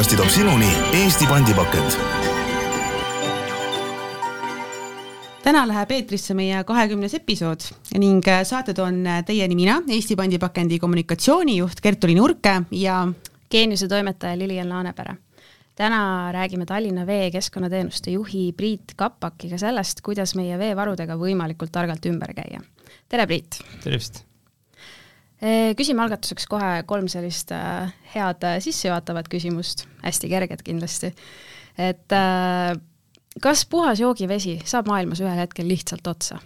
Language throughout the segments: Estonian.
podcasti toob sinuni Eesti pandipakend. täna läheb eetrisse meie kahekümnes episood ning saate toon teieni mina, Eesti Pandipakendi kommunikatsioonijuht Kertuli Nurke ja geeniuse toimetaja Lilian Laanepere. täna räägime Tallinna Vee keskkonnateenuste juhi Priit Kapakiga sellest, kuidas meie veevarudega võimalikult targalt ümber käia. tere, Priit! tervist! Küsime algatuseks kohe kolm sellist äh, head äh, sissejuhatavat küsimust, hästi kerged kindlasti. et kas puhas joogivesi saab maailmas ühel hetkel lihtsalt otsa?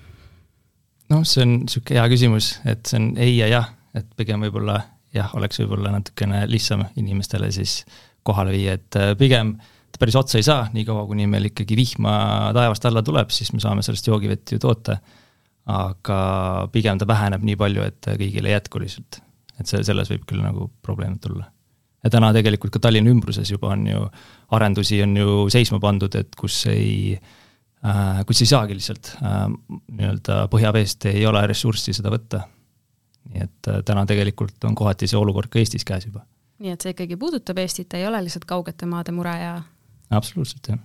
noh, see on niisugune hea küsimus, et see on ei ja jah, et pigem võib-olla jah, oleks võib-olla natukene lihtsam inimestele siis kohale viia, et pigem ta päris otsa ei saa, niikaua kuni meil ikkagi vihma taevast alla tuleb, siis me saame sellest joogivett ju toota aga pigem ta väheneb nii palju, et kõigile ei jätku lihtsalt. et see, selles võib küll nagu probleem tulla. ja täna tegelikult ka Tallinna ümbruses juba on ju, arendusi on ju seisma pandud, et kus ei äh,, kus ei saagi lihtsalt äh, nii-öelda põhjaveest ei ole ressurssi seda võtta. nii et äh, täna tegelikult on kohati see olukord ka Eestis käes juba. nii et see ikkagi puudutab Eestit, ei ole lihtsalt kaugete maade mure ja absoluutselt, jah.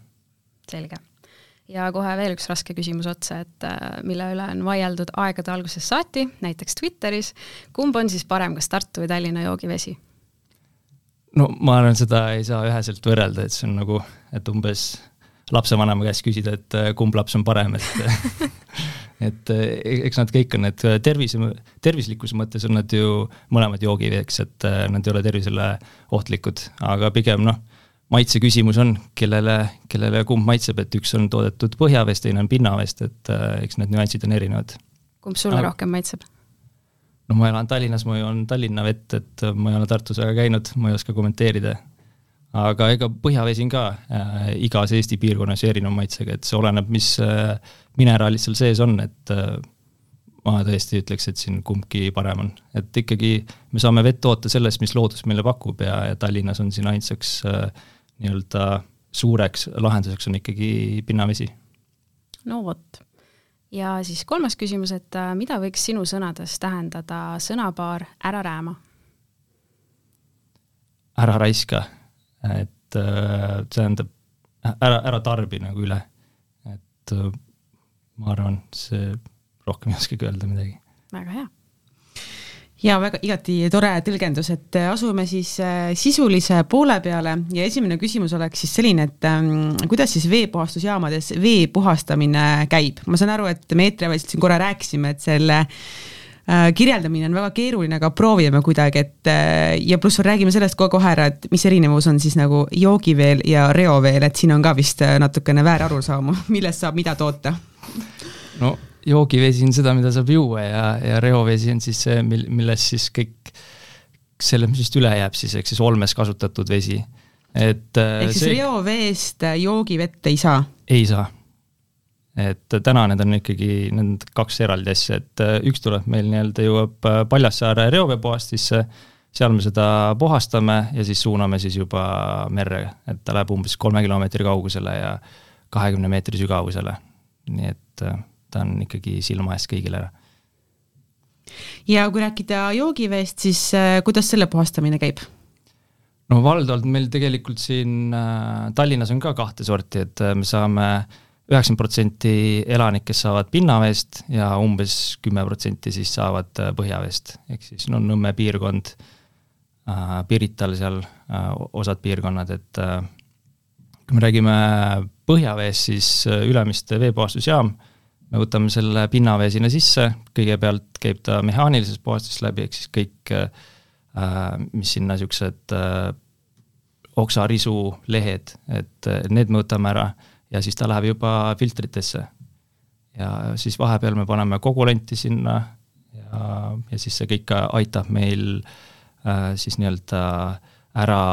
selge ja kohe veel üks raske küsimus otsa, et äh, mille üle on vaieldud aegade algusest saati, näiteks Twitteris, kumb on siis parem, kas Tartu või Tallinna joogivesi? no ma arvan, seda ei saa üheselt võrrelda, et see on nagu, et umbes lapsevanema käest küsida, et äh, kumb laps on parem, et et äh, eks nad kõik on need tervise, tervislikkuse mõttes on nad ju mõlemad joogiveeks, et nad ei ole tervisele ohtlikud, aga pigem noh maitse küsimus on, kellele, kellele kumb maitseb, et üks on toodetud põhjavest, teine on pinnavest, et äh, eks need nüansid on erinevad. kumb sulle Aga, rohkem maitseb? no ma elan Tallinnas, ma joon Tallinna vett, et ma ei ole Tartus väga käinud, ma ei oska kommenteerida. aga ega põhjavesi on ka äh, igas Eesti piirkonnas erineva maitsega, et see oleneb, mis äh, mineraalid seal sees on, et äh, ma tõesti ütleks, et siin kumbki parem on, et ikkagi me saame vett toota sellest, mis loodus meile pakub ja, ja Tallinnas on siin ainsaks äh, nii-öelda suureks lahenduseks on ikkagi pinnavesi. no vot. ja siis kolmas küsimus, et äh, mida võiks sinu sõnades tähendada sõnapaar ära rääma? ära raiska, et äh, tähendab ära, ära tarbi nagu üle. et äh, ma arvan, see rohkem ei oskagi öelda midagi. väga hea ja väga igati tore tõlgendus, et äh, asume siis äh, sisulise poole peale ja esimene küsimus oleks siis selline, et ähm, kuidas siis veepuhastusjaamades vee puhastamine käib, ma saan aru, et me eetriväliselt siin korra rääkisime, et selle äh, kirjeldamine on väga keeruline, aga proovime kuidagi, et ja pluss räägime sellest kohe ära, et mis erinevus on siis nagu joogiveel ja reoveel, et siin on ka vist natukene väärarusaamu, millest saab mida toota. no joogivesi on seda, mida saab juua ja, ja reovesi on siis see, mil, millest siis kõik, selle, mis vist üle jääb siis, ehk siis olmes kasutatud vesi. et äh, ehk siis see, reoveest joogivett ei saa? ei saa. et täna need on ikkagi, need kaks eraldi asja, et äh, üks tuleb meil nii-öelda jõuab äh, Paljassaare reoveepuhastisse, seal me seda puhastame ja siis suuname siis juba merre, et ta läheb umbes kolme kilomeetri kaugusele ja kahekümne meetri sügavusele. nii et ta on ikkagi silma ees kõigile ära. ja kui rääkida joogiveest, siis äh, kuidas selle puhastamine käib? no valdavalt meil tegelikult siin äh, Tallinnas on ka kahte sorti, et äh, me saame üheksakümmend protsenti elanikest saavad pinnaveest ja umbes kümme protsenti siis saavad põhjaveest, ehk siis no Nõmme piirkond, Pirital seal osad piirkonnad, et kui me räägime põhjaveest, siis Ülemiste veepuhastusjaam me võtame selle pinnavee sinna sisse, kõigepealt käib ta mehaanilisest puhastusest läbi, ehk siis kõik, äh, mis sinna niisugused äh, oksarisu lehed, et need me võtame ära ja siis ta läheb juba filtritesse. ja siis vahepeal me paneme kogulenti sinna ja, ja siis see kõik aitab meil äh, siis nii-öelda ära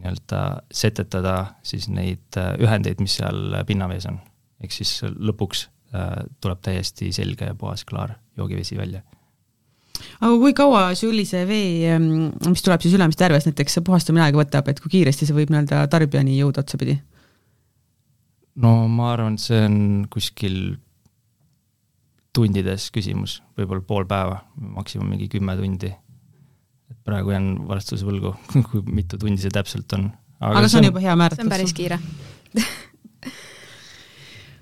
nii-öelda setetada siis neid ühendeid, mis seal pinnavees on. ehk siis lõpuks Äh, tuleb täiesti selge ja puhas klaar joogivesi välja. aga kui kaua süllise vee, ähm, mis tuleb siis Ülemiste järvest näiteks, see puhastamine aega võtab, et kui kiiresti see võib nii-öelda tarbijani jõuda otsapidi? no ma arvan, et see on kuskil tundides küsimus, võib-olla pool päeva, maksimum mingi kümme tundi. et praegu jään vastuse võlgu kui mitu tundi see täpselt on, aga see on juba hea määratlus. see on päris kiire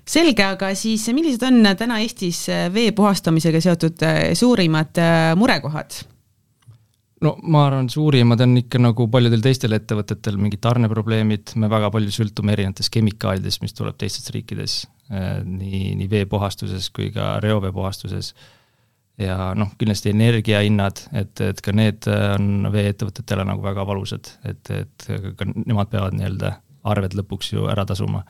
selge, aga siis millised on täna Eestis vee puhastamisega seotud suurimad murekohad? no ma arvan, suurimad on ikka nagu paljudel teistel ettevõtetel mingid tarneprobleemid, me väga palju sõltume erinevatest kemikaalidest, mis tuleb teistest riikides, nii, nii veepuhastuses kui ka reoveepuhastuses ja noh, kindlasti energiahinnad, et, et ka need on veeettevõtetele nagu väga valusad, et, et ka nemad peavad nii-öelda arved lõpuks ju ära tasuma.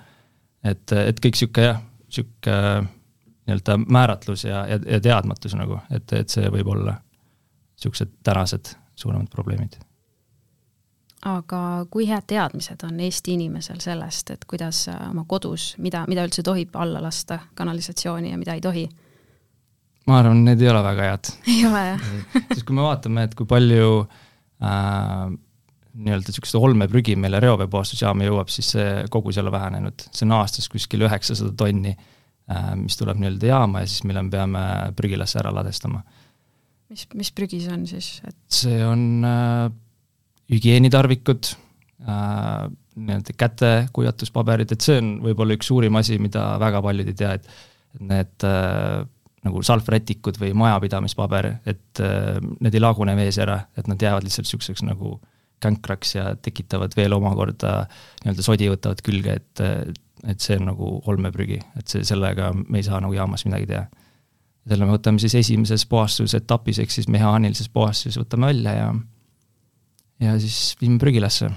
Et, et kõik niisugune jah, niisugune nii-öelda määratlus ja, ja, ja teadmatus nagu, et, et see võib olla niisugused tänased suuremad probleemid. aga kui head teadmised on Eesti inimesel sellest, et kuidas oma kodus, mida, mida üldse tohib alla lasta kanalisatsiooni ja mida ei tohi? ma arvan, need ei ole väga head. ei ole jah sest kui me vaatame, et kui palju äh, nii-öelda niisugust olmeprügi meile reoveepuhastusjaama jõuab, siis see kogus ei ole vähenenud, see on aastas kuskil üheksasada tonni äh,, mis tuleb nii-öelda jaama ja siis mille me peame prügilasse ära ladestama. mis, mis prügi see on siis, et? see on äh, hügieenitarvikud äh,, nii-öelda kätekuivatuspaberid, et see on võib-olla üks suurim asi, mida väga paljud ei tea, et need äh, nagu salvrätikud või majapidamispaber, et äh, need ei lagune vees ära, et nad jäävad lihtsalt niisuguseks nagu känkraks ja tekitavad veel omakorda nii-öelda sodi võtavad külge, et et see on nagu olmeprügi, et see, sellega me ei saa nagu jaamas midagi teha. selle me võtame siis esimeses puhastusetapis, ehk siis mehaanilises puhastuses võtame välja ja ja siis viime prügilasse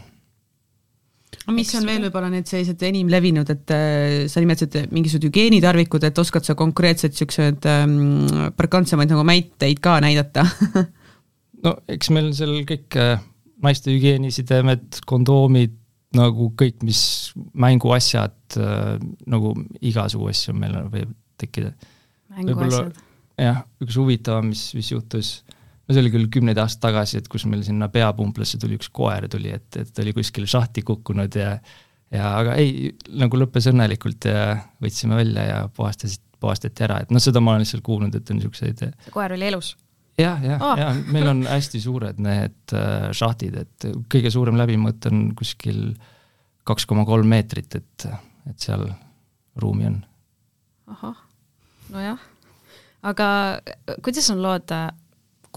mis on veel võib-olla need sellised enim levinud, et äh, sa nimetasid mingisugused hügieenitarvikud, et oskad sa konkreetselt niisugused ähm, markantsemaid nagu näiteid ka näidata no eks meil seal kõik äh, naiste hügieenisidemed, kondoomid, nagu kõik, mis mänguasjad äh,, nagu igasugu asju meil võib tekkida. mänguasjad. jah, üks huvitavam, mis, mis juhtus no see oli küll kümneid aastaid tagasi, et kus meil sinna peapumplasse tuli üks koer tuli, et, et ta oli kuskil šahti kukkunud ja ja aga ei, nagu lõppes õnnelikult ja võtsime välja ja puhastasid, puhastati ära, et noh, seda ma olen lihtsalt kuulnud, et on niisuguseid koer oli elus? Jah, jah oh., ja meil on hästi suured need äh, šahtid, et kõige suurem läbimõõt on kuskil kaks koma kolm meetrit, et, et seal ruumi on. ahah, nojah, aga kuidas on lood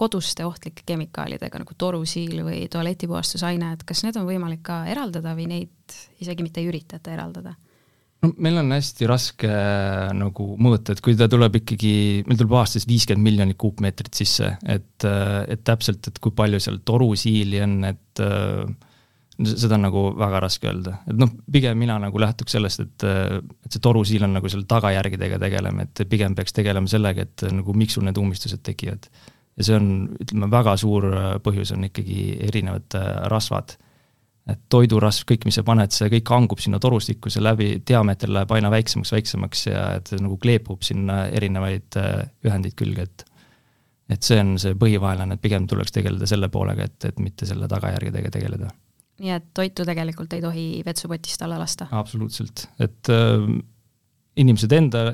koduste ohtlike kemikaalidega nagu torusiil või tualetipuhastusaine, et kas need on võimalik ka eraldada või neid isegi mitte ei üritata eraldada? No meil on hästi raske nagu mõõta, et kui ta tuleb ikkagi, meil tuleb aastas viiskümmend miljonit kuupmeetrit sisse, et, et täpselt, et kui palju seal torusiili on, et seda on nagu väga raske öelda, et noh, pigem mina nagu lähtuks sellest, et, et see torusiil on nagu selle tagajärgedega tegelema, et pigem peaks tegelema sellega, et nagu miks sul need ummistused tekivad ja see on, ütleme, väga suur äh, põhjus on ikkagi erinevad äh, rasvad. Et toidurasv, kõik, mis sa paned, see kõik hangub sinna torustikku, see läbi, diameeter läheb aina väiksemaks, väiksemaks ja et see nagu kleepub sinna erinevaid äh, ühendeid külge, et et see on see põhivaenlane, et pigem tuleks tegeleda selle poolega, et, et mitte selle tagajärgedega tegeleda. nii et toitu tegelikult ei tohi vetsupotist alla lasta? absoluutselt, et äh, inimesed enda,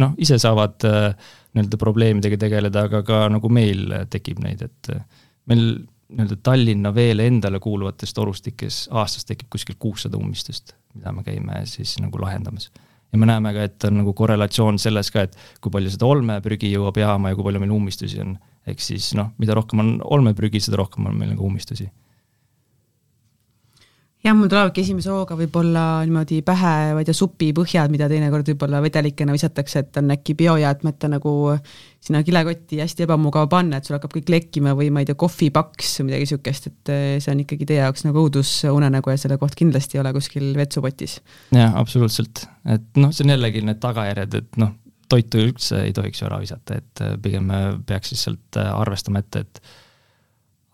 noh, ise saavad äh, nii-öelda probleemidega tegeleda, aga ka nagu meil tekib neid, et meil nii-öelda Tallinna veele endale kuuluvates torustikes aastas tekib kuskil kuussada ummistust, mida me käime siis nagu lahendamas. ja me näeme ka, et on nagu korrelatsioon selles ka, et kui palju seda olmeprügi jõuab jaama ja kui palju meil ummistusi on. ehk siis noh, mida rohkem on olmeprügi, seda rohkem on meil nagu ummistusi jah, mul tulevadki esimese hooga võib-olla niimoodi pähe, ma ei tea, supipõhjad, mida teinekord võib-olla vedelikena visatakse, et on äkki biojäätmete nagu sinna kilekotti hästi ebamugav panna, et sul hakkab kõik lekkima või ma ei tea, kohvipaks või midagi niisugust, et eh, see on ikkagi teie jaoks nagu õudusunenägu ja selle koht kindlasti ei ole kuskil vetsupotis. jah, absoluutselt, et noh, see on jällegi need tagajärjed, et noh, toitu üldse ei tohiks ju ära visata, et eh, pigem me peaks lihtsalt eh, arvestama ette, et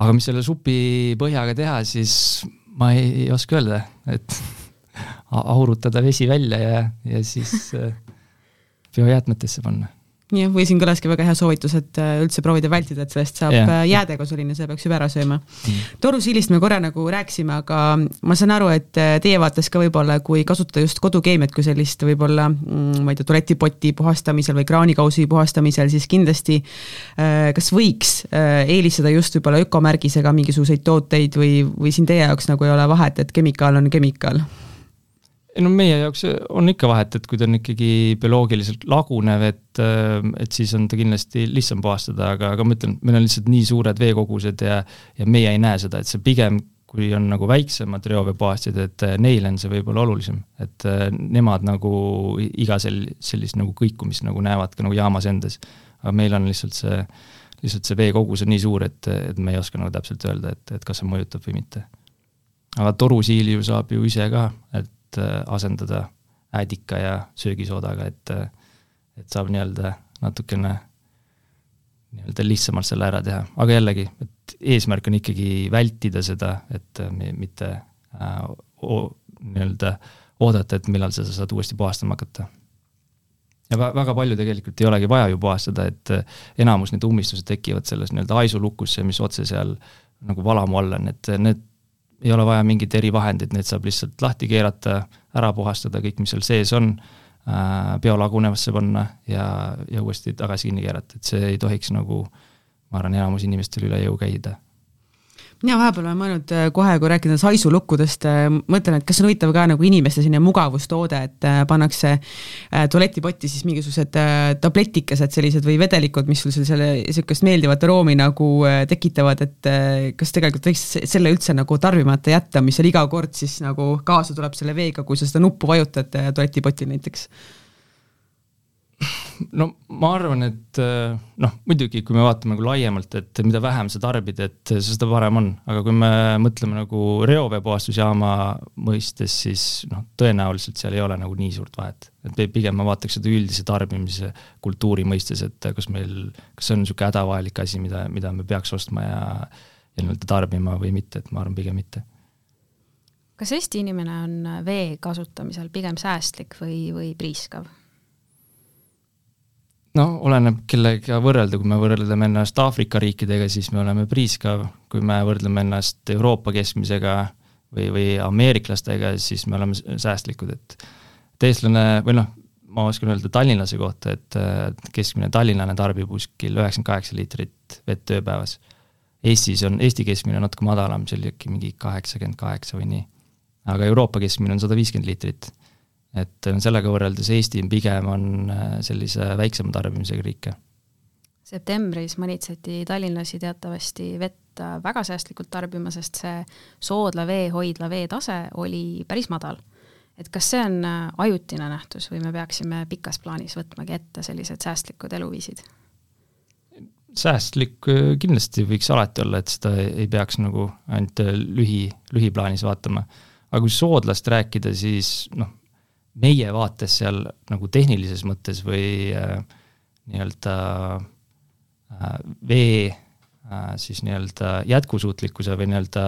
aga mis selle supi põhjaga teha, siis ma ei, ei oska öelda, et aurutada vesi välja ja, ja siis äh, biojäätmetesse panna. Jah, või siin kõlaski väga hea soovitus, et äh, üldse proovida vältida, et sellest saab yeah. jäädega selline, see peaks juba ära sööma mm.. torusiilist me korra nagu rääkisime, aga ma saan aru, et äh, teie vaates ka võib-olla, kui kasutada just kodukeemiat kui sellist võib-olla mm, ma ei tea, tualetipoti puhastamisel või kraanikausi puhastamisel, siis kindlasti äh, kas võiks eelistada just võib-olla ökomärgisega mingisuguseid tooteid või, või siin teie jaoks nagu ei ole vahet, et kemikaal on kemikaal? Ei no meie jaoks on ikka vahet, et kui ta on ikkagi bioloogiliselt lagunev, et, et siis on ta kindlasti lihtsam puhastada, aga, aga ma ütlen, meil on lihtsalt nii suured veekogused ja ja meie ei näe seda, et see pigem, kui on nagu väiksemad reoveepuhastid, et neile on see võib-olla olulisem, et nemad nagu iga sel-, sellist nagu kõikumist nagu näevad ka nagu jaamas endas. aga meil on lihtsalt see, lihtsalt see veekogus on nii suur, et, et me ei oska nagu täpselt öelda, et, et kas see mõjutab või mitte. aga torusiili ju saab ju ise ka, et et äh, asendada äädika ja söögisoodaga, et, äh, et saab nii-öelda natukene nii-öelda lihtsamalt selle ära teha, aga jällegi, et eesmärk on ikkagi vältida seda, et äh, mitte äh, nii-öelda oodata, et millal sa saad uuesti puhastama hakata. ja vä-, väga palju tegelikult ei olegi vaja ju puhastada, et enamus need ummistused tekivad selles nii-öelda haisulukusse, mis otse seal nagu valamu all on, et need ei ole vaja mingeid erivahendeid, need saab lihtsalt lahti keerata, ära puhastada, kõik, mis seal sees on, äh, biolagunevasse panna ja, ja uuesti tagasi kinni keerata, et see ei tohiks nagu ma arvan, enamus inimestel üle jõu käida mina vahepeal olen mõelnud äh, kohe, kui rääkida saisulukkudest, äh, mõtlen, et kas on huvitav ka nagu inimeste selline mugavustoode, et äh, pannakse tualetipotti siis mingisugused tabletikesed sellised või vedelikud, mis sul selle niisugust meeldivat aroomi nagu tekitavad, et kas tegelikult võiks selle üldse nagu tarbimata jätta, mis seal iga kord siis nagu kaasa tuleb selle veega, kui sa seda nuppu vajutad tualetipotil näiteks no ma arvan, et äh, noh, muidugi, kui me vaatame nagu laiemalt, et mida vähem sa tarbid, et seda parem on, aga kui me mõtleme nagu reoveepuhastusjaama mõistes, siis noh, tõenäoliselt seal ei ole nagu nii suurt vahet. et pigem ma vaataks seda üldise tarbimise kultuuri mõistes, et kas meil, kas see on niisugune hädavajalik asi, mida, mida me peaks ostma ja ja nii-öelda tarbima või mitte, et ma arvan, pigem mitte kas Eesti inimene on vee kasutamisel pigem säästlik või, või priiskav? No oleneb kellega võrrelda, kui me võrdleme ennast Aafrika riikidega, siis me oleme priiskav, kui me võrdleme ennast Euroopa keskmisega või, või ameeriklastega, siis me oleme säästlikud, et eestlane või noh, ma oskan öelda tallinlase kohta, et keskmine tallinlane tarbib kuskil üheksakümmend kaheksa liitrit vett ööpäevas. Eestis on, Eesti keskmine natuke madalam, see oli äkki mingi kaheksakümmend kaheksa või nii. aga Euroopa keskmine on sada viiskümmend liitrit et sellega võrreldes Eesti pigem on äh, sellise väiksema tarbimisega riike. septembris manitseti tallinlasi teatavasti vett äh, väga säästlikult tarbima, sest see soodla veehoidla veetase oli päris madal. et kas see on äh, ajutine nähtus või me peaksime pikas plaanis võtmagi ette sellised säästlikud eluviisid? säästlik kindlasti võiks alati olla, et seda ei peaks nagu ainult lühi, lühiplaanis vaatama. aga kui soodlast rääkida, siis noh, meie vaates seal nagu tehnilises mõttes või äh, nii-öelda äh, vee äh, siis nii-öelda jätkusuutlikkuse või nii-öelda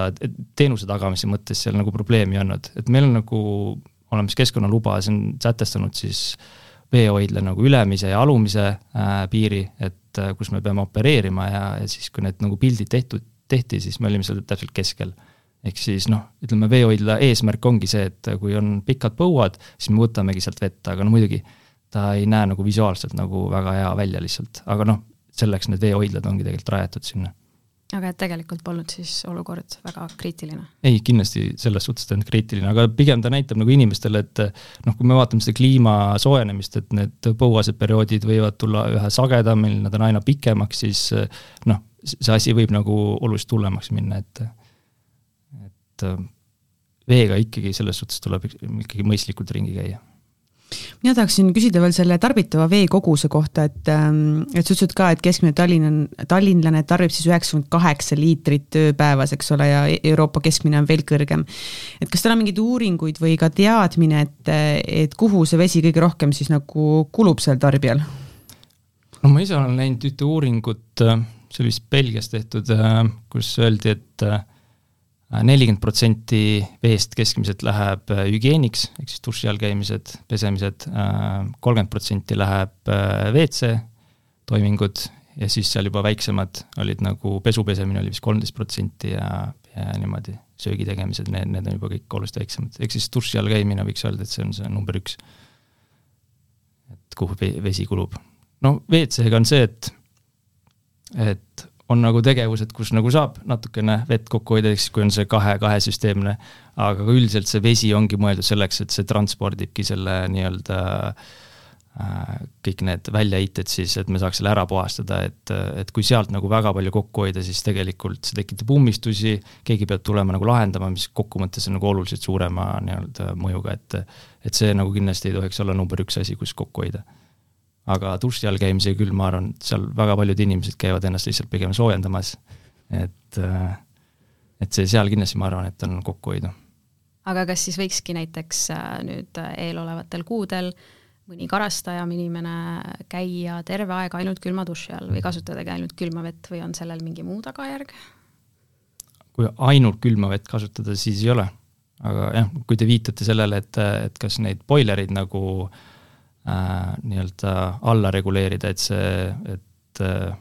teenuse tagamise mõttes seal nagu probleemi ei olnud, et meil on nagu olemas keskkonnaluba, see on sätestanud siis veehoidla nagu ülemise ja alumise äh, piiri, et äh, kus me peame opereerima ja, ja siis, kui need nagu pildid tehtud, tehti, siis me olime seal täpselt keskel ehk siis noh, ütleme veehoidla eesmärk ongi see, et kui on pikad põuad, siis me võtamegi sealt vett, aga no muidugi ta ei näe nagu visuaalselt nagu väga hea välja lihtsalt, aga noh, selleks need veehoidlad ongi tegelikult rajatud sinna. aga et tegelikult polnud siis olukord väga kriitiline? ei, kindlasti selles suhtes ta olnud kriitiline, aga pigem ta näitab nagu inimestele, et noh, kui me vaatame seda kliima soojenemist, et need põuased perioodid võivad tulla üha sagedamini, nad on aina pikemaks, siis noh, see asi võib nagu oluliselt hullemaks minna, et et äh, veega ikkagi selles suhtes tuleb ikkagi mõistlikult ringi käia mina tahaksin küsida veel selle tarbitava vee koguse kohta, et, ähm, et sa ütlesid ka, et keskmine Tallinn, tallinlane tarbib siis üheksakümmend kaheksa liitrit ööpäevas, eks ole, ja Euroopa keskmine on veel kõrgem. et kas teil on mingeid uuringuid või ka teadmine, et, et kuhu see vesi kõige rohkem siis nagu kulub seal tarbijal? no ma ise olen näinud ühte uuringut, äh, see oli vist Belgias tehtud, äh, kus öeldi, et nelikümmend protsenti veest keskmiselt läheb äh, hügieeniks, ehk siis duši all käimised, pesemised, äh, kolmkümmend protsenti läheb äh, WC toimingud ja siis seal juba väiksemad olid nagu pesu pesemine oli vist kolmteist protsenti ja, ja niimoodi söögi tegemised, need, need on juba kõik oluliselt väiksemad, ehk siis duši all käimine võiks öelda, et see on see number üks. et kuhu vesi kulub. no WC-ga on see, et, et on nagu tegevused, kus nagu saab natukene vett kokku hoida, ehk siis kui on see kahe, kahesüsteemne, aga üldiselt see vesi ongi mõeldud selleks, et see transpordibki selle nii-öelda Äh, kõik need väljaheited siis, et me saaks selle ära puhastada, et, et kui sealt nagu väga palju kokku hoida, siis tegelikult see tekitab ummistusi, keegi peab tulema nagu lahendama, mis kokkuvõttes on nagu oluliselt suurema nii-öelda mõjuga, et et see nagu kindlasti ei tohiks olla number üks asi, kus kokku hoida. Aga duši all käimisega küll, ma arvan, seal väga paljud inimesed käivad ennast lihtsalt pigem soojendamas, et et see seal kindlasti, ma arvan, et on kokkuhoidu. aga kas siis võikski näiteks äh, nüüd eelolevatel kuudel äh, mõni karastajav inimene käia terve aeg ainult külma duši all või kasutadagi ainult külma vett või on sellel mingi muu tagajärg? kui ainult külma vett kasutada, siis ei ole. aga jah, kui te viitate sellele, et, et kas neid boilereid nagu äh, nii-öelda alla reguleerida, et see, et äh,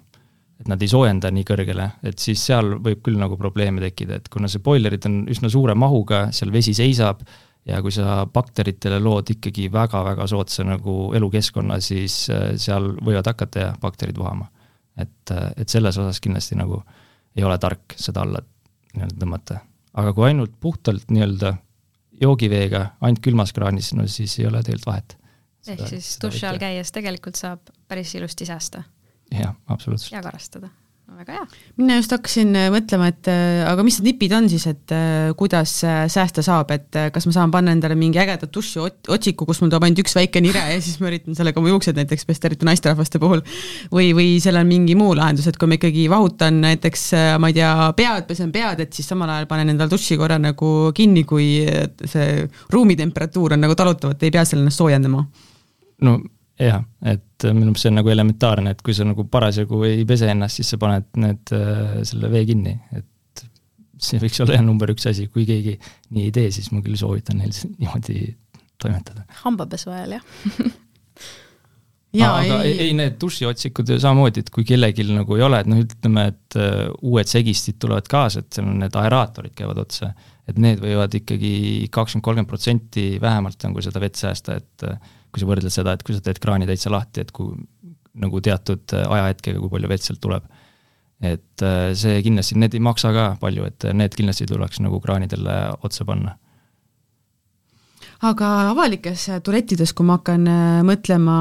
et nad ei soojenda nii kõrgele, et siis seal võib küll nagu probleeme tekkida, et kuna see boilerid on üsna suure mahuga, seal vesi seisab äh,, ja kui sa bakteritele lood ikkagi väga-väga soodsa nagu elukeskkonna, siis äh, seal võivad hakata bakterid vohama. et, äh, et selles osas kindlasti nagu ei ole tark seda alla nii-öelda tõmmata. aga kui ainult puhtalt nii-öelda joogiveega, ainult külmas kraanis, no siis ei ole tegelikult vahet. Ehk siis duši all käies tegelikult saab päris ilusti säästa? jah, absoluutselt. ja karastada no väga hea. mina just hakkasin äh, mõtlema, et äh, aga mis need nipid on siis, et äh, kuidas säästa saab, et kas ma saan panna endale mingi ägeda duši otsiku, kus mul tuleb ainult üks väike nire ja siis ma üritan sellega oma juuksed näiteks pesta, eriti naisterahvaste puhul. või, või seal on mingi muu lahendus, et kui ma ikkagi vahutan näiteks, ma ei tea, pead, pesen pead, et siis samal ajal panen endale duši korra nagu kinni, kui see ruumitemperatuur on nagu talutav, et ei pea seal ennast soojendama. No jah, et minu meelest see on nagu elementaarne, et kui sa nagu parasjagu ei pese ennast, siis sa paned need, äh, selle vee kinni, et see võiks olla jah number üks asi, kui keegi nii ei tee, siis ma küll soovitan neil niimoodi toimetada. hambapesu ajal, jah ja aga ei, ei, need dušiotsikud ju samamoodi, et kui kellelgi nagu ei ole, et noh, ütleme, et uh, uued segistid tulevad kaasa, et seal on need aeraatorid käivad otsa, et need võivad ikkagi kakskümmend, kolmkümmend protsenti vähemalt nagu seda vett säästa, et uh, kui sa võrdled seda, et kui sa teed kraani täitsa lahti, et kui nagu teatud äh, ajahetkega, kui palju vett sealt tuleb. et äh, see kindlasti, need ei maksa ka palju, et need kindlasti tuleks nagu kraanidele otsa panna aga avalikes tualettides, kui ma hakkan äh, mõtlema,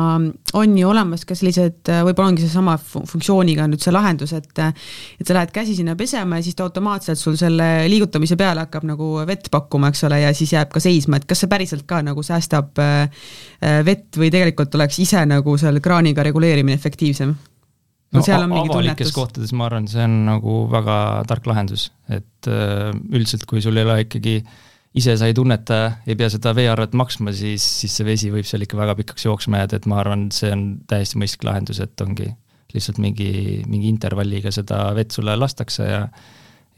on ju olemas ka sellised, äh, võib-olla ongi seesama funktsiooniga nüüd see lahendus, et äh, et sa lähed käsi sinna pesema ja siis ta automaatselt sul selle liigutamise peale hakkab nagu vett pakkuma, eks ole, ja siis jääb ka seisma, et kas see päriselt ka nagu säästab vett või tegelikult oleks ise nagu seal kraaniga reguleerimine efektiivsem? no seal on mingi avalikes tunnetus. kohtades ma arvan, see on nagu väga tark lahendus, et üldiselt, kui sul ei ole ikkagi äh, ise sa ei tunneta, ei pea seda veearvet maksma, siis, siis see vesi võib seal ikka väga pikaks jooksma jääda, et ma arvan, see on täiesti mõistlik lahendus, et ongi lihtsalt mingi, mingi intervalliga seda vett sulle lastakse ja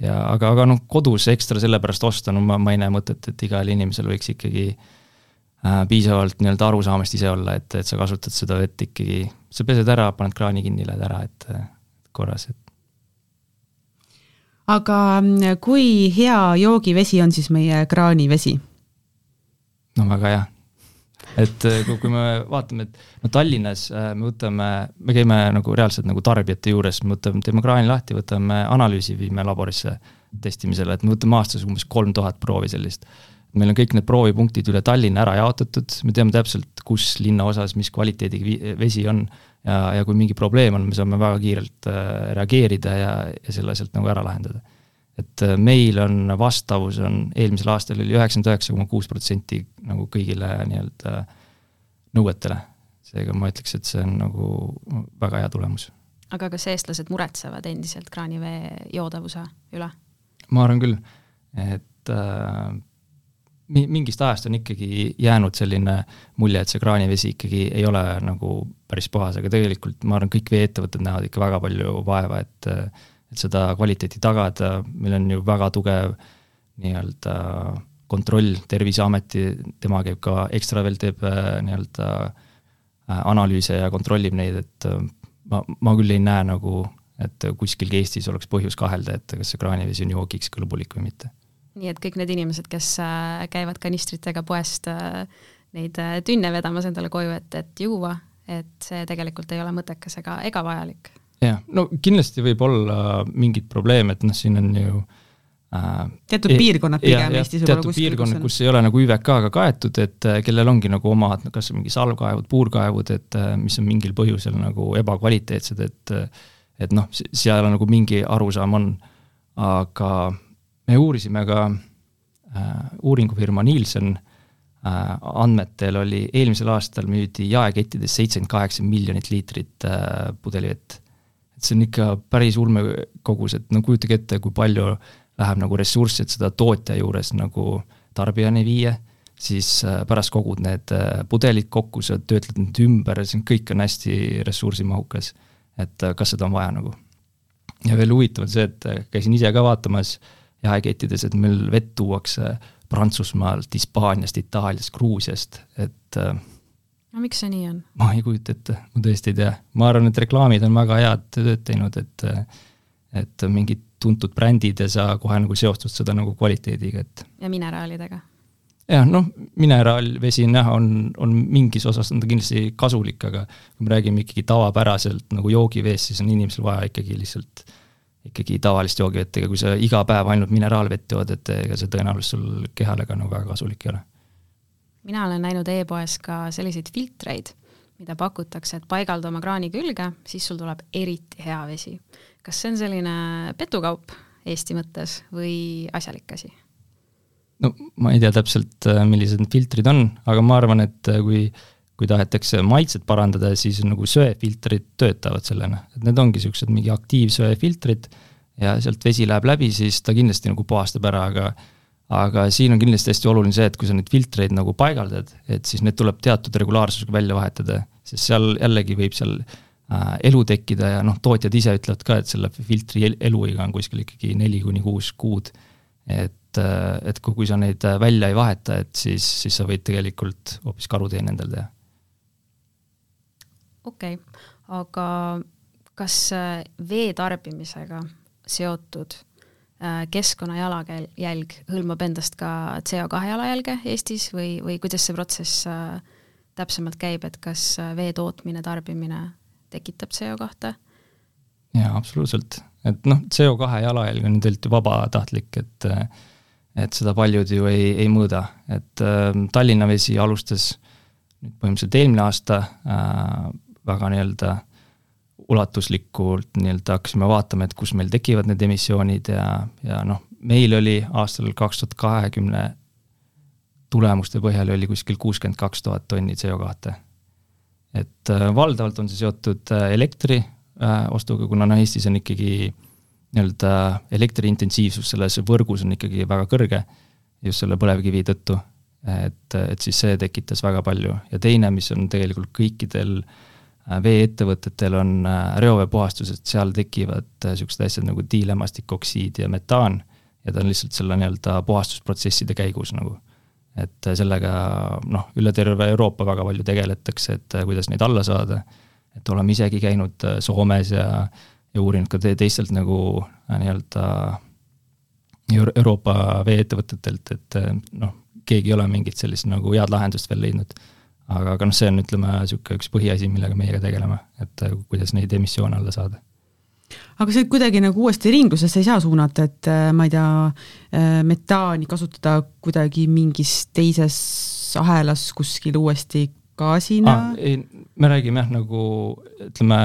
ja aga, aga noh, kodus ekstra sellepärast osta, no ma, ma ei näe mõtet, et igal inimesel võiks ikkagi äh, piisavalt nii-öelda arusaamist ise olla, et, et sa kasutad seda vett ikkagi, sa pesed ära, paned kraani kinni, lähed ära, et korras, et aga mm, kui hea joogivesi on siis meie kraanivesi? no väga hea. et äh, kui, me vaatame, et no Tallinnas äh, me võtame, me käime nagu reaalselt nagu tarbijate juures, me võtame, teeme kraani lahti, võtame analüüsi, viime laborisse testimisele, et me võtame aastas umbes kolm tuhat proovi sellist meil on kõik need proovipunktid üle Tallinna ära jaotatud, me teame täpselt, kus linnaosas, mis kvaliteediga vesi on ja, ja kui mingi probleem on, me saame väga kiirelt äh, reageerida ja, ja selle sealt nagu ära lahendada. et äh, meil on vastavus on, eelmisel aastal oli üheksakümmend üheksa koma kuus protsenti nagu kõigile nii-öelda nõuetele. seega ma ütleks, et see on nagu väga hea tulemus. aga kas eestlased muretsevad endiselt kraanivee joodavuse üle? ma arvan küll, et äh, mingist ajast on ikkagi jäänud selline mulje, et see kraanivesi ikkagi ei ole nagu päris puhas, aga tegelikult ma arvan, kõik veeettevõtted näevad ikka väga palju vaeva, et et seda kvaliteeti tagada, meil on ju väga tugev nii-öelda kontroll Terviseameti, tema käib ka ekstra veel, teeb nii-öelda analüüse ja kontrollib neid, et ma, ma küll ei näe nagu, et kuskilgi Eestis oleks põhjus kahelda, et kas see kraanivesi on joogiks kõlbulik või mitte. Nii et kõik need inimesed, kes äh, käivad kanistritega poest äh, neid äh, tünne vedamas endale koju, et, et juua, et see tegelikult ei ole mõttekas ega, ega vajalik. jah, no kindlasti võib olla mingeid probleeme, et noh, siin on ju äh, teatud e piirkonnad pigem ja, Eestis teatud kuskil, piirkonnad, kus ei ole nagu ÜVK-ga kaetud, et kellel ongi nagu omad kas mingi salvkaevud, puurkaevud, et mis on mingil põhjusel nagu ebakvaliteetsed, et et noh, seal on nagu mingi arusaam on, aga me uurisime ka äh, uuringufirma Nielsen äh, andmetel oli eelmisel aastal müüdi jaekettides seitsekümmend kaheksa miljonit liitrit äh, pudelivett. et see on ikka päris ulme kogus, et no kujutage ette, kui palju äh, läheb nagu ressurssi, et seda tootja juures nagu tarbijani viia, siis äh, pärast kogud need äh, pudelid kokku, sa töötled need ümber, see on, kõik on hästi ressursimahukas. et äh, kas seda on vaja nagu. ja veel huvitav on see, et käisin ise ka vaatamas jaekettides, et meil vett tuuakse Prantsusmaalt, Hispaaniast, Itaaliast, Gruusiast, et no miks see nii on? ma ei kujuta ette, ma tõesti ei tea, ma arvan, et reklaamid on väga head tööd teinud, et et mingid tuntud brändid ja sa kohe nagu seostad seda nagu kvaliteediga, et. ja mineraalidega. jah, noh, mineraalvesi on jah, on, on mingis osas on ta kindlasti kasulik, aga kui me räägime ikkagi tavapäraselt nagu joogiveest, siis on inimesel vaja ikkagi lihtsalt ikkagi tavalist joogivett, ega kui sa iga päev ainult mineraalvett jood, et ega see tõenäoliselt sul kehale ka nagu väga kasulik ei ole. mina olen näinud e-poes ka selliseid filtreid, mida pakutakse, et paigalda oma kraani külge, siis sul tuleb eriti hea vesi kas see on selline petukaup Eesti mõttes või asjalik asi? no ma ei tea täpselt, millised need filtrid on, aga ma arvan, et äh, kui tahetakse maitset parandada, siis nagu söefiltrid töötavad sellena, et need ongi niisugused mingi aktiivsöefiltrid ja sealt vesi läheb läbi, siis ta kindlasti nagu puhastab ära, aga aga siin on kindlasti hästi oluline see, et kui sa neid filtreid nagu paigaldad, et siis need tuleb teatud regulaarsusega välja vahetada, sest seal jällegi võib seal Äh, elu tekkida ja noh, tootjad ise ütlevad ka, et selle filtri eluiga on kuskil ikkagi neli kuni kuus kuud. et, äh, et kui, kui sa neid äh, välja ei vaheta, et siis, siis sa võid tegelikult hoopis karuteene endale teha. Okei okay., aga kas vee tarbimisega seotud keskkonna jalajälg hõlmab endast ka CO2 jalajälge Eestis või, või kuidas see protsess täpsemalt käib, et kas vee tootmine, tarbimine tekitab CO2. jaa, absoluutselt, et noh, CO2 jalajälg on tegelikult ju vabatahtlik, et et seda paljud ju ei, ei mõõda, et äh, Tallinna Vesi alustas nüüd põhimõtteliselt eelmine aasta äh, väga nii-öelda ulatuslikult nii-öelda hakkasime vaatama, et kus meil tekivad need emissioonid ja, ja noh, meil oli aastal kaks tuhat kahekümne tulemuste põhjal oli kuskil kuuskümmend kaks tuhat tonni CO2 et äh, valdavalt on see seotud äh, elektri äh, ostuga, kuna noh, Eestis on ikkagi nii-öelda elektriintensiivsus selles võrgus on ikkagi väga kõrge just selle põlevkivi tõttu. et, et siis see tekitas väga palju ja teine, mis on tegelikult kõikidel veeettevõtetel on reoveepuhastus, et seal tekivad niisugused asjad nagu diilämmastikoksiid ja metaan ja ta on lihtsalt selle nii-öelda puhastusprotsesside käigus nagu et sellega noh, üle terve Euroopa väga palju tegeletakse, et kuidas neid alla saada, et oleme isegi käinud äh, Soomes ja, ja uurinud ka teistelt nagu äh, nii-öelda Euroopa veeettevõtetelt, et äh, noh, keegi ei ole mingit sellist nagu head lahendust veel leidnud. Aga, aga noh, see on, ütleme, niisugune üks põhiasi, millega meie ka tegeleme, et kuidas neid emissioone alla saada aga see kuidagi nagu uuesti ringlusesse ei saa suunata, et äh, ma ei tea, äh, metaani kasutada kuidagi mingis teises ahelas kuskil uuesti gaasina ah,? ei, me räägime jah, nagu ütleme,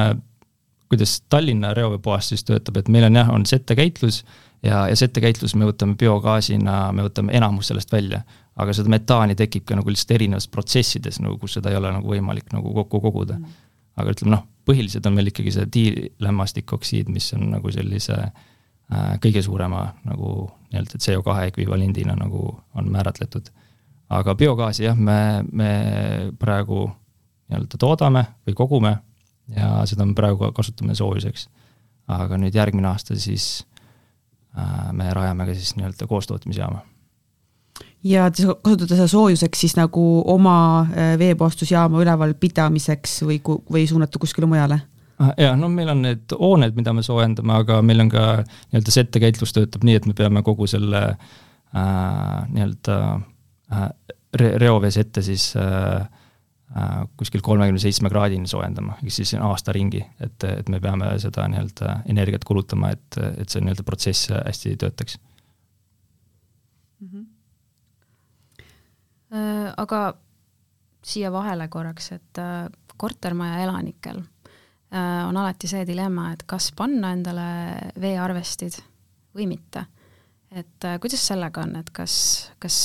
kuidas Tallinna reoveepuhastus töötab, et meil on jah, on settekäitlus ja, ja settekäitlus me võtame biogaasina, me võtame enamus sellest välja. aga seda metaani tekib ka nagu lihtsalt erinevates protsessides nagu, kus seda ei ole nagu võimalik nagu kokku koguda mm aga ütleme noh, põhilised on meil ikkagi see diilämmastikoksiid, mis on nagu sellise äh, kõige suurema nagu nii-öelda CO2 ekvivalendina nagu on määratletud. aga biogaasi jah, me, me praegu nii-öelda toodame või kogume ja seda me praegu kasutame soojuseks. aga nüüd järgmine aasta siis äh, me rajame ka siis nii-öelda koostootmisjaama ja te kasutate seda soojuseks siis nagu oma äh, veepuhastusjaama üleval pidamiseks või, või suunate kuskile mujale? Ah, jaa, no meil on need hooned, mida me soojendame, aga meil on ka nii-öelda settekäitlus töötab nii, et me peame kogu selle äh, nii-öelda äh, re-, reovee sette siis äh, kuskil kolmekümne seitsme kraadini soojendama, ehk siis aasta ringi, et, et me peame seda nii-öelda energiat kulutama, et, et see nii-öelda protsess hästi töötaks mm. -hmm. Aga siia vahele korraks, et äh, kortermaja elanikel äh, on alati see dilemma, et kas panna endale veearvestid või mitte. Et äh, kuidas sellega on, et kas, kas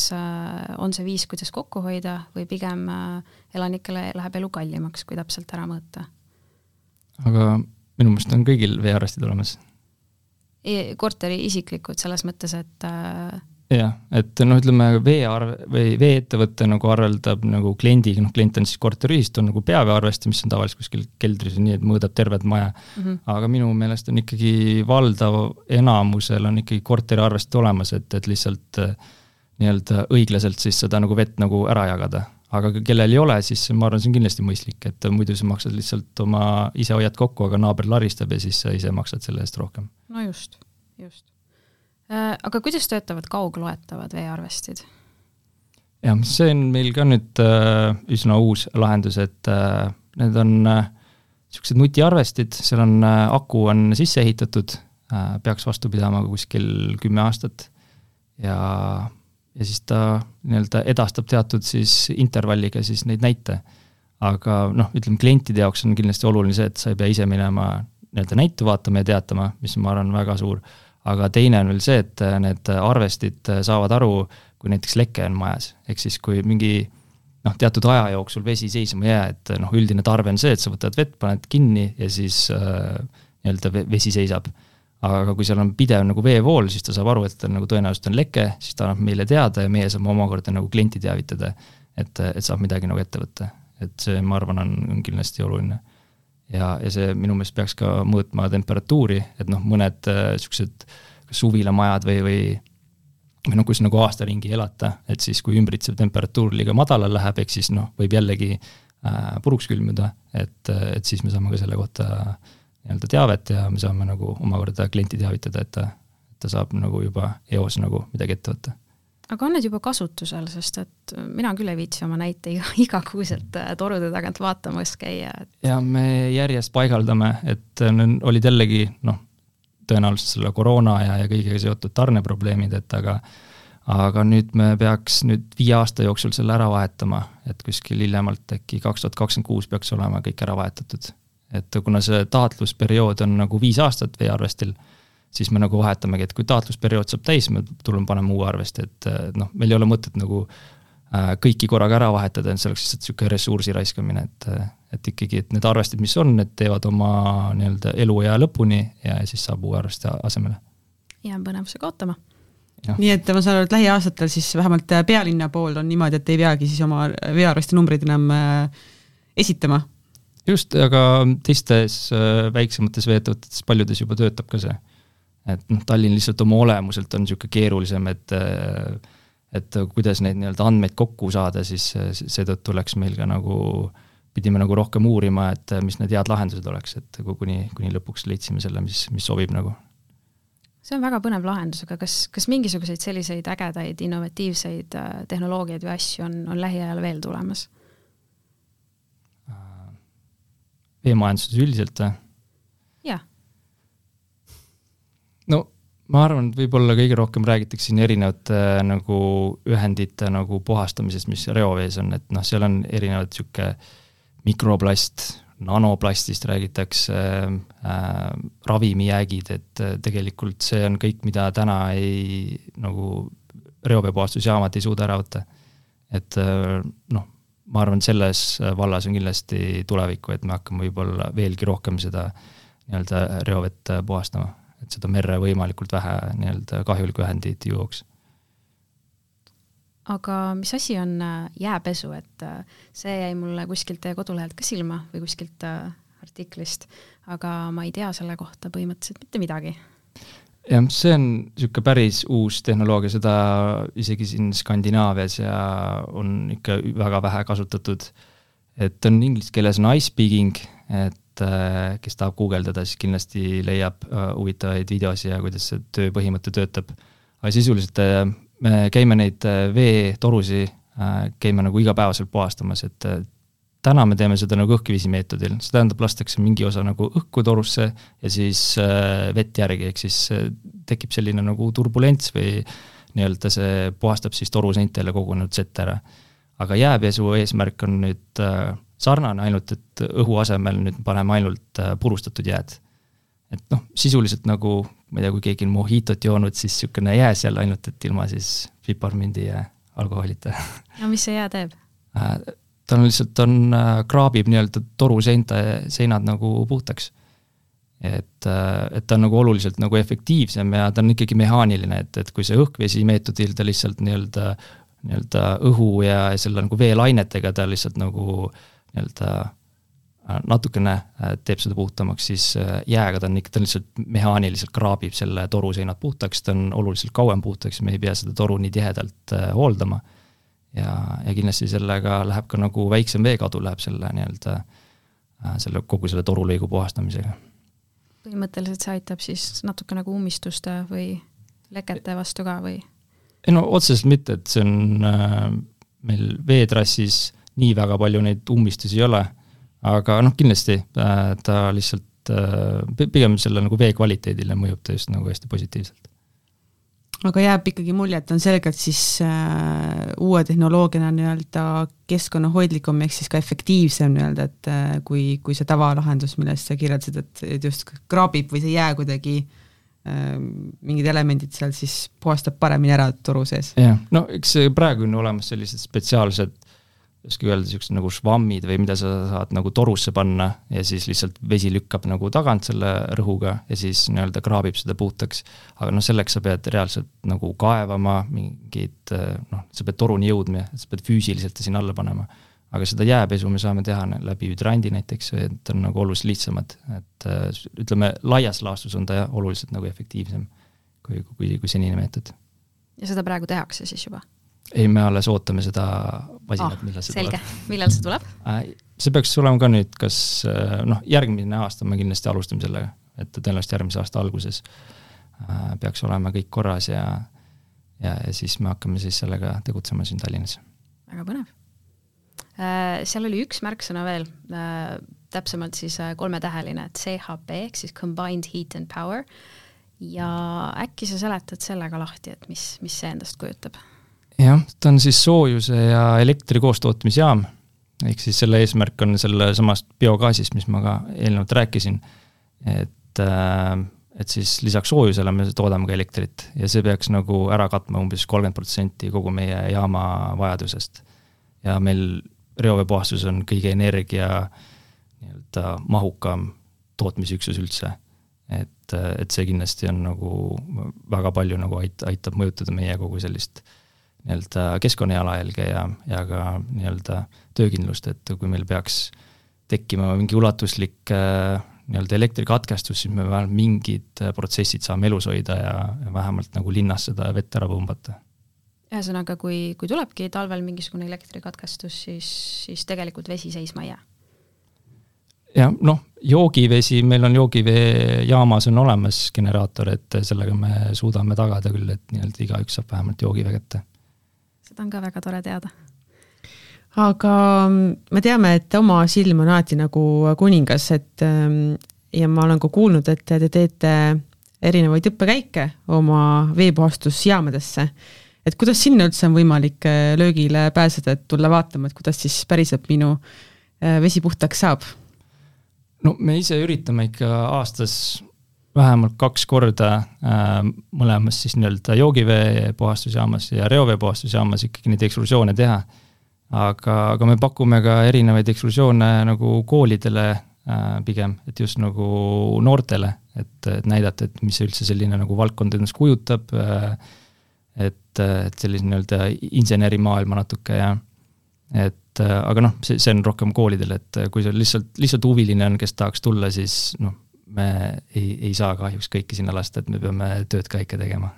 on see viis, kuidas kokku hoida või pigem elanikele läheb elu kallimaks, kui täpselt ära mõõta? aga minu meelest on kõigil veearvestid olemas e. korteri isiklikud selles mõttes, et jah, et noh, ütleme veearve või veeettevõte nagu arveldab nagu kliendiga, noh klient on siis korteriühistu nagu peaveearvesti, mis on tavaliselt kuskil keldris, nii et mõõdab tervet maja mm. -hmm. aga minu meelest on ikkagi valdav enamusel on ikkagi korteriarvestid olemas, et, et lihtsalt äh, nii-öelda õiglaselt siis seda nagu vett nagu ära jagada. aga kellel ei ole, siis ma arvan, see on kindlasti mõistlik, et muidu sa maksad lihtsalt oma, ise hoiad kokku, aga naaber laristab ja siis sa ise maksad selle eest rohkem. no just, just Äh, aga kuidas töötavad kaugloetavad veearvestid? jah, see on meil ka nüüd äh, üsna uus lahendus, et äh, need on niisugused äh, nutiarvestid, seal on äh,, aku on sisse ehitatud äh,, peaks vastu pidama kuskil kümme aastat ja, ja siis ta nii-öelda edastab teatud siis intervalliga siis neid näite. aga noh, ütleme klientide jaoks on kindlasti oluline see, et sa ei pea ise minema nii-öelda näitu vaatama ja teatama, mis ma arvan, väga suur aga teine on veel see, et äh, need arvestid äh, saavad aru, kui näiteks leke on majas, ehk siis kui mingi noh, teatud aja jooksul vesi seisma ei jää, et noh, üldine tarve on see, et sa võtad vett, paned kinni ja siis äh, nii-öelda vesi seisab. aga kui seal on pidev nagu veevool, siis ta saab aru, et nagu tõenäoliselt on leke, siis ta annab meile teada ja meie saame omakorda nagu klienti teavitada, et, et saab midagi nagu ette võtta. et see, ma arvan, on, on kindlasti oluline ja, ja see minu meelest peaks ka mõõtma temperatuuri, et noh, mõned niisugused äh, suvilamajad või, või või noh, kus nagu aasta ringi elata, et siis kui ümbritsev temperatuur liiga madalale läheb, ehk siis noh, võib jällegi äh, puruks külmuda, et, et siis me saame ka selle kohta nii-öelda teavet ja me saame nagu omakorda klienti teavitada, et ta, ta saab nagu juba eos nagu midagi ette võtta aga on need juba kasutusel, sest et mina küll ei viitsi oma näite iga, igakuiselt äh, torude tagant vaatamas käia et.... ja me järjest paigaldame, et äh, olid jällegi noh, tõenäoliselt selle koroona ja, ja kõigega seotud tarneprobleemid, et aga aga nüüd me peaks nüüd viie aasta jooksul selle ära vahetama, et kuskil hiljemalt äkki kaks tuhat kakskümmend kuus peaks olema kõik ära vahetatud. et kuna see taatlusperiood on nagu viis aastat veearvestil, siis me nagu vahetamegi, et kui taatlusperiood saab täis, me tuleme paneme uue arvesti, et noh, meil ei ole mõtet nagu äh, kõiki korraga ära vahetada, et see oleks lihtsalt niisugune ressursi raiskamine, et et ikkagi, et need arvestid, mis on, need teevad oma nii-öelda eluea lõpuni ja siis saab uue arvesti asemele. jään põnevusega ootama. nii et ma saan aru, et lähiaastatel siis vähemalt pealinna pool on niimoodi, et ei peagi siis oma veearvesti numbreid enam äh, esitama? just, aga teistes äh, väiksemates veeettevõtetes paljudes juba töötab ka see. Et noh, Tallinn lihtsalt oma olemuselt on niisugune keerulisem, et äh, et kuidas neid nii-öelda andmeid kokku saada, siis seetõttu läks meil ka nagu äh, pidime nagu rohkem uurima, et äh, mis need head lahendused oleks, et kuni, kuni lõpuks leidsime selle, mis, mis sobib nagu. see on väga põnev lahendus, aga kas, kas mingisuguseid selliseid ägedaid innovatiivseid äh, tehnoloogiaid või asju on, on lähiajal veel tulemas? Äh, veemajanduses üldiselt või? jah. No ma arvan, et võib-olla kõige rohkem räägitakse siin erinevate äh, nagu ühendite nagu puhastamisest, mis reovees on, et noh, seal on erinevad niisugune mikroplast, nanoplastist räägitakse äh,, ravimijäägid, et äh, tegelikult see on kõik, mida täna ei, nagu reoveepuhastusjaamad ei suuda ära võtta. et äh, noh, ma arvan, selles vallas on kindlasti tulevikku, et me hakkame võib-olla veelgi rohkem seda nii-öelda reovett puhastama, et seda merre võimalikult vähe nii-öelda kahjulikku ühendit jõuaks aga mis asi on äh, jääpesu, et äh, see jäi mulle kuskilt teie kodulehelt ka silma või kuskilt äh, artiklist, aga ma ei tea selle kohta põhimõtteliselt mitte midagi. jah, see on niisugune päris uus tehnoloogia, seda isegi siin Skandinaavias ja on ikka väga vähe kasutatud. et on inglise keeles on ice pigging, et äh, kes tahab guugeldada, siis kindlasti leiab äh, huvitavaid videosi ja kuidas see töö põhimõte töötab. aga sisuliselt me käime neid veetorusi, käime nagu igapäevaselt puhastamas, et täna me teeme seda nagu õhkviisi meetodil, see tähendab, lastakse mingi osa nagu õhku torusse ja siis vett järgi, ehk siis tekib selline nagu turbulents või nii-öelda see puhastab siis toruseintele kogunenud sett ära. aga jääpesu eesmärk on nüüd äh, sarnane, ainult et õhu asemel nüüd paneme ainult äh, purustatud jääd. et noh, sisuliselt nagu, ma ei tea, kui keegi on mojitot joonud, siis niisugune jää seal, ainult et ilma siis piparmindi ja alkoholita. no mis see jää teeb? Äh, ta on lihtsalt, on, kraabib nii-öelda toruseinte, seinad nagu puhtaks et, et ta on nagu oluliselt nagu efektiivsem ja ta on ikkagi mehaaniline, et, et kui see õhkvesi meetodil ta lihtsalt nii-öelda, nii-öelda õhu ja selle nagu veelainetega ta lihtsalt nagu nii-öelda äh, natukene äh, teeb seda puhtamaks, siis äh, jääga ta on ikka, ta lihtsalt mehaaniliselt kraabib selle toru seinad puhtaks, ta on oluliselt kauem puhtaks, me ei pea seda toru nii tihedalt hooldama. ja, ja kindlasti sellega läheb ka nagu väiksem veekadu läheb selle nii-öelda, selle kogu selle torulõigu puhastamisega põhimõtteliselt see aitab siis natuke nagu ummistuste või lekete vastu ka või? ei no otseselt mitte, et see on äh, meil veetrassis nii väga palju neid ummistusi ei ole, aga noh, kindlasti äh, ta lihtsalt äh, pigem selle nagu vee kvaliteedile mõjub ta just nagu hästi positiivselt. Aga jääb ikkagi mulje, et on selgelt siis äh, uue tehnoloogiana nii-öelda keskkonnahoidlikum ehk siis ka efektiivsem nii-öelda, et äh, kui, kui see tavalahendus, millest sa kirjeldasid, et, just kraabib või see jää kuidagi äh, mingid elemendid seal siis puhastab paremini ära toru sees. jah, no eks praegu on olemas sellised spetsiaalsed oska öelda, niisugused nagu švammid või mida sa saad nagu torusse panna ja siis lihtsalt vesi lükkab nagu tagant selle rõhuga ja siis nii-öelda kraabib seda puhtaks. aga noh, selleks sa pead reaalselt nagu kaevama mingid noh, sa pead toruni jõudma, sa pead füüsiliselt sinna alla panema. aga seda jääpesu me saame teha läbi hüdrandi näiteks, et on nagu oluliselt lihtsamad, et ütleme, laias laastus on ta oluliselt nagu efektiivsem kui, kui, kui senine meetod. ja seda praegu tehakse siis juba? Ei, me alles ootame seda masinat oh,, millal see selge. tuleb. millal see tuleb? Äh, see peaks olema ka nüüd, kas äh, noh, järgmine aasta me kindlasti alustame sellega, et tõenäoliselt järgmise aasta alguses äh, peaks olema kõik korras ja ja, ja siis me hakkame siis sellega tegutsema siin Tallinnas. väga põnev. Seal oli üks märksõna veel, täpsemalt siis kolmetäheline, et CHP ehk siis Combined Heat and Power ja äkki sa seletad selle ka lahti, et mis, mis see endast kujutab? Jah, ta on siis soojuse ja elektri koostootmisjaam, ehk siis selle eesmärk on sellesamast biogaasist, mis ma ka eelnevalt rääkisin, et äh, et siis lisaks soojusele me toodame ka elektrit ja see peaks nagu ära katma umbes kolmkümmend protsenti kogu meie jaama vajadusest. ja meil reoveepuhastus on kõige energia nii-öelda mahukam tootmisüksus üldse. et, et see kindlasti on nagu väga palju nagu ait-, aitab mõjutada meie kogu sellist äh, nii-öelda keskkonnajalajälge ja, ja ka nii-öelda töökindlust, et kui meil peaks tekkima mingi ulatuslik äh, nii-öelda elektrikatkestus, siis me vähemalt mingid äh, protsessid saame elus hoida ja, ja vähemalt nagu linnas seda vett ära pumbata. ühesõnaga, kui, kui tulebki talvel mingisugune elektrikatkestus, siis, siis tegelikult vesi seisma ei jää? jah, noh, joogivesi, meil on joogiveejaamas on olemas generaator, et sellega me suudame tagada küll, et nii-öelda igaüks saab vähemalt joogivee kätte seda on ka väga tore teada. aga me teame, et oma silm on alati nagu kuningas, et ähm, ja ma olen ka kuulnud, et te teete erinevaid õppekäike oma veepuhastusjaamadesse. et kuidas sinna üldse on võimalik äh, löögile pääseda, et tulla vaatama, et kuidas siis päriselt minu äh, vesi puhtaks saab? no me ise üritame ikka aastas vähemalt kaks korda äh, mõlemas siis nii-öelda joogivee puhastusjaamas ja reovee puhastusjaamas ikkagi neid eksklusioone teha. aga, aga me pakume ka erinevaid eksklusioone nagu koolidele äh, pigem, et just nagu noortele, et, et näidata, et mis üldse selline nagu valdkond endast kujutab äh,, et, et sellise nii-öelda insenerimaailma natuke ja et äh, aga noh, see, see on rohkem koolidele, et kui see lihtsalt, lihtsalt huviline on, kes tahaks tulla, siis noh, me ei, ei saa kahjuks kõiki sinna lasta, et me peame tööd ka ikka tegema.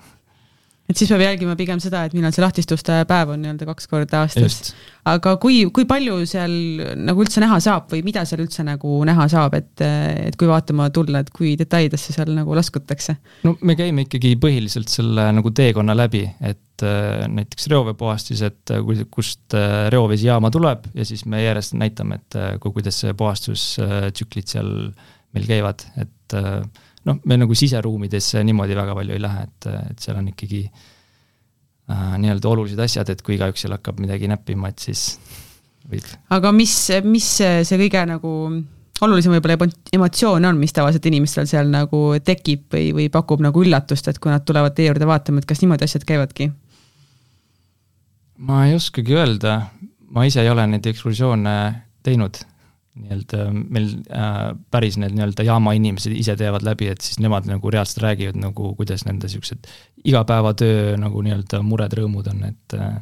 et siis peab jälgima pigem seda, et millal see lahtistuste päev on nii-öelda kaks korda aastas. aga kui, kui palju seal nagu üldse näha saab või mida seal üldse nagu näha saab, et, et kui vaatama tulla, et kui detailidesse seal nagu laskutakse? no me käime ikkagi põhiliselt selle nagu teekonna läbi, et äh, näiteks reoveepuhastus, et äh, kust äh, reovesijaama tuleb ja siis me järjest näitame, et kui, kuidas see puhastustsüklid seal meil käivad, et äh, noh, me nagu siseruumidesse niimoodi väga palju ei lähe, et, et seal on ikkagi äh, nii-öelda olulised asjad, et kui igaüks seal hakkab midagi näppima, et siis võib. aga mis, mis see kõige nagu olulisem võib-olla emotsioon on, mis tavaliselt inimestel seal nagu tekib või, või pakub nagu üllatust, et kui nad tulevad teie juurde vaatama, et kas niimoodi asjad käivadki? ma ei oskagi öelda, ma ise ei ole neid ekskursioone teinud nii-öelda meil äh, päris need nii-öelda jaama inimesed ise teevad läbi, et siis nemad nagu reaalselt räägivad nagu, kuidas nende niisugused igapäevatöö nagu nii-öelda mured-rõõmud on, et äh,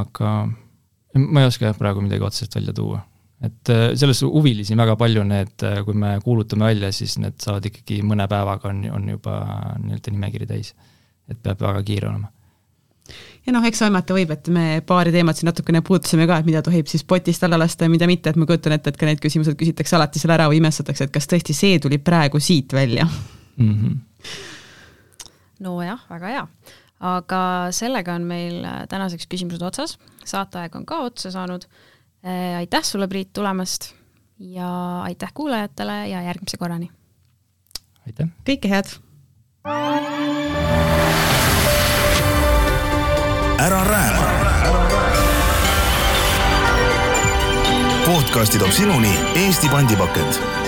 aga ma ei oska jah praegu midagi otseselt välja tuua. et äh, selles huvilisi väga palju, need, äh, kui me kuulutame välja, siis need saavad ikkagi mõne päevaga on, on juba nii-öelda nimekiri täis. et peab väga kiire olema ja noh, eks aimata võib, et me paari teemat siin natukene puudutasime ka, et mida tohib siis potist alla lasta ja mida mitte, et ma kujutan ette, et ka need küsimused küsitakse alati seal ära või imestatakse, et kas tõesti see tuli praegu siit välja mm. -hmm. nojah, väga hea. aga sellega on meil tänaseks küsimused otsas, saateaeg on ka otsa saanud. Äh, aitäh sulle, Priit, tulemast ja aitäh kuulajatele ja järgmise korrani! aitäh! kõike head! Ära rääma. podcasti toob sinuni Eesti pandipakend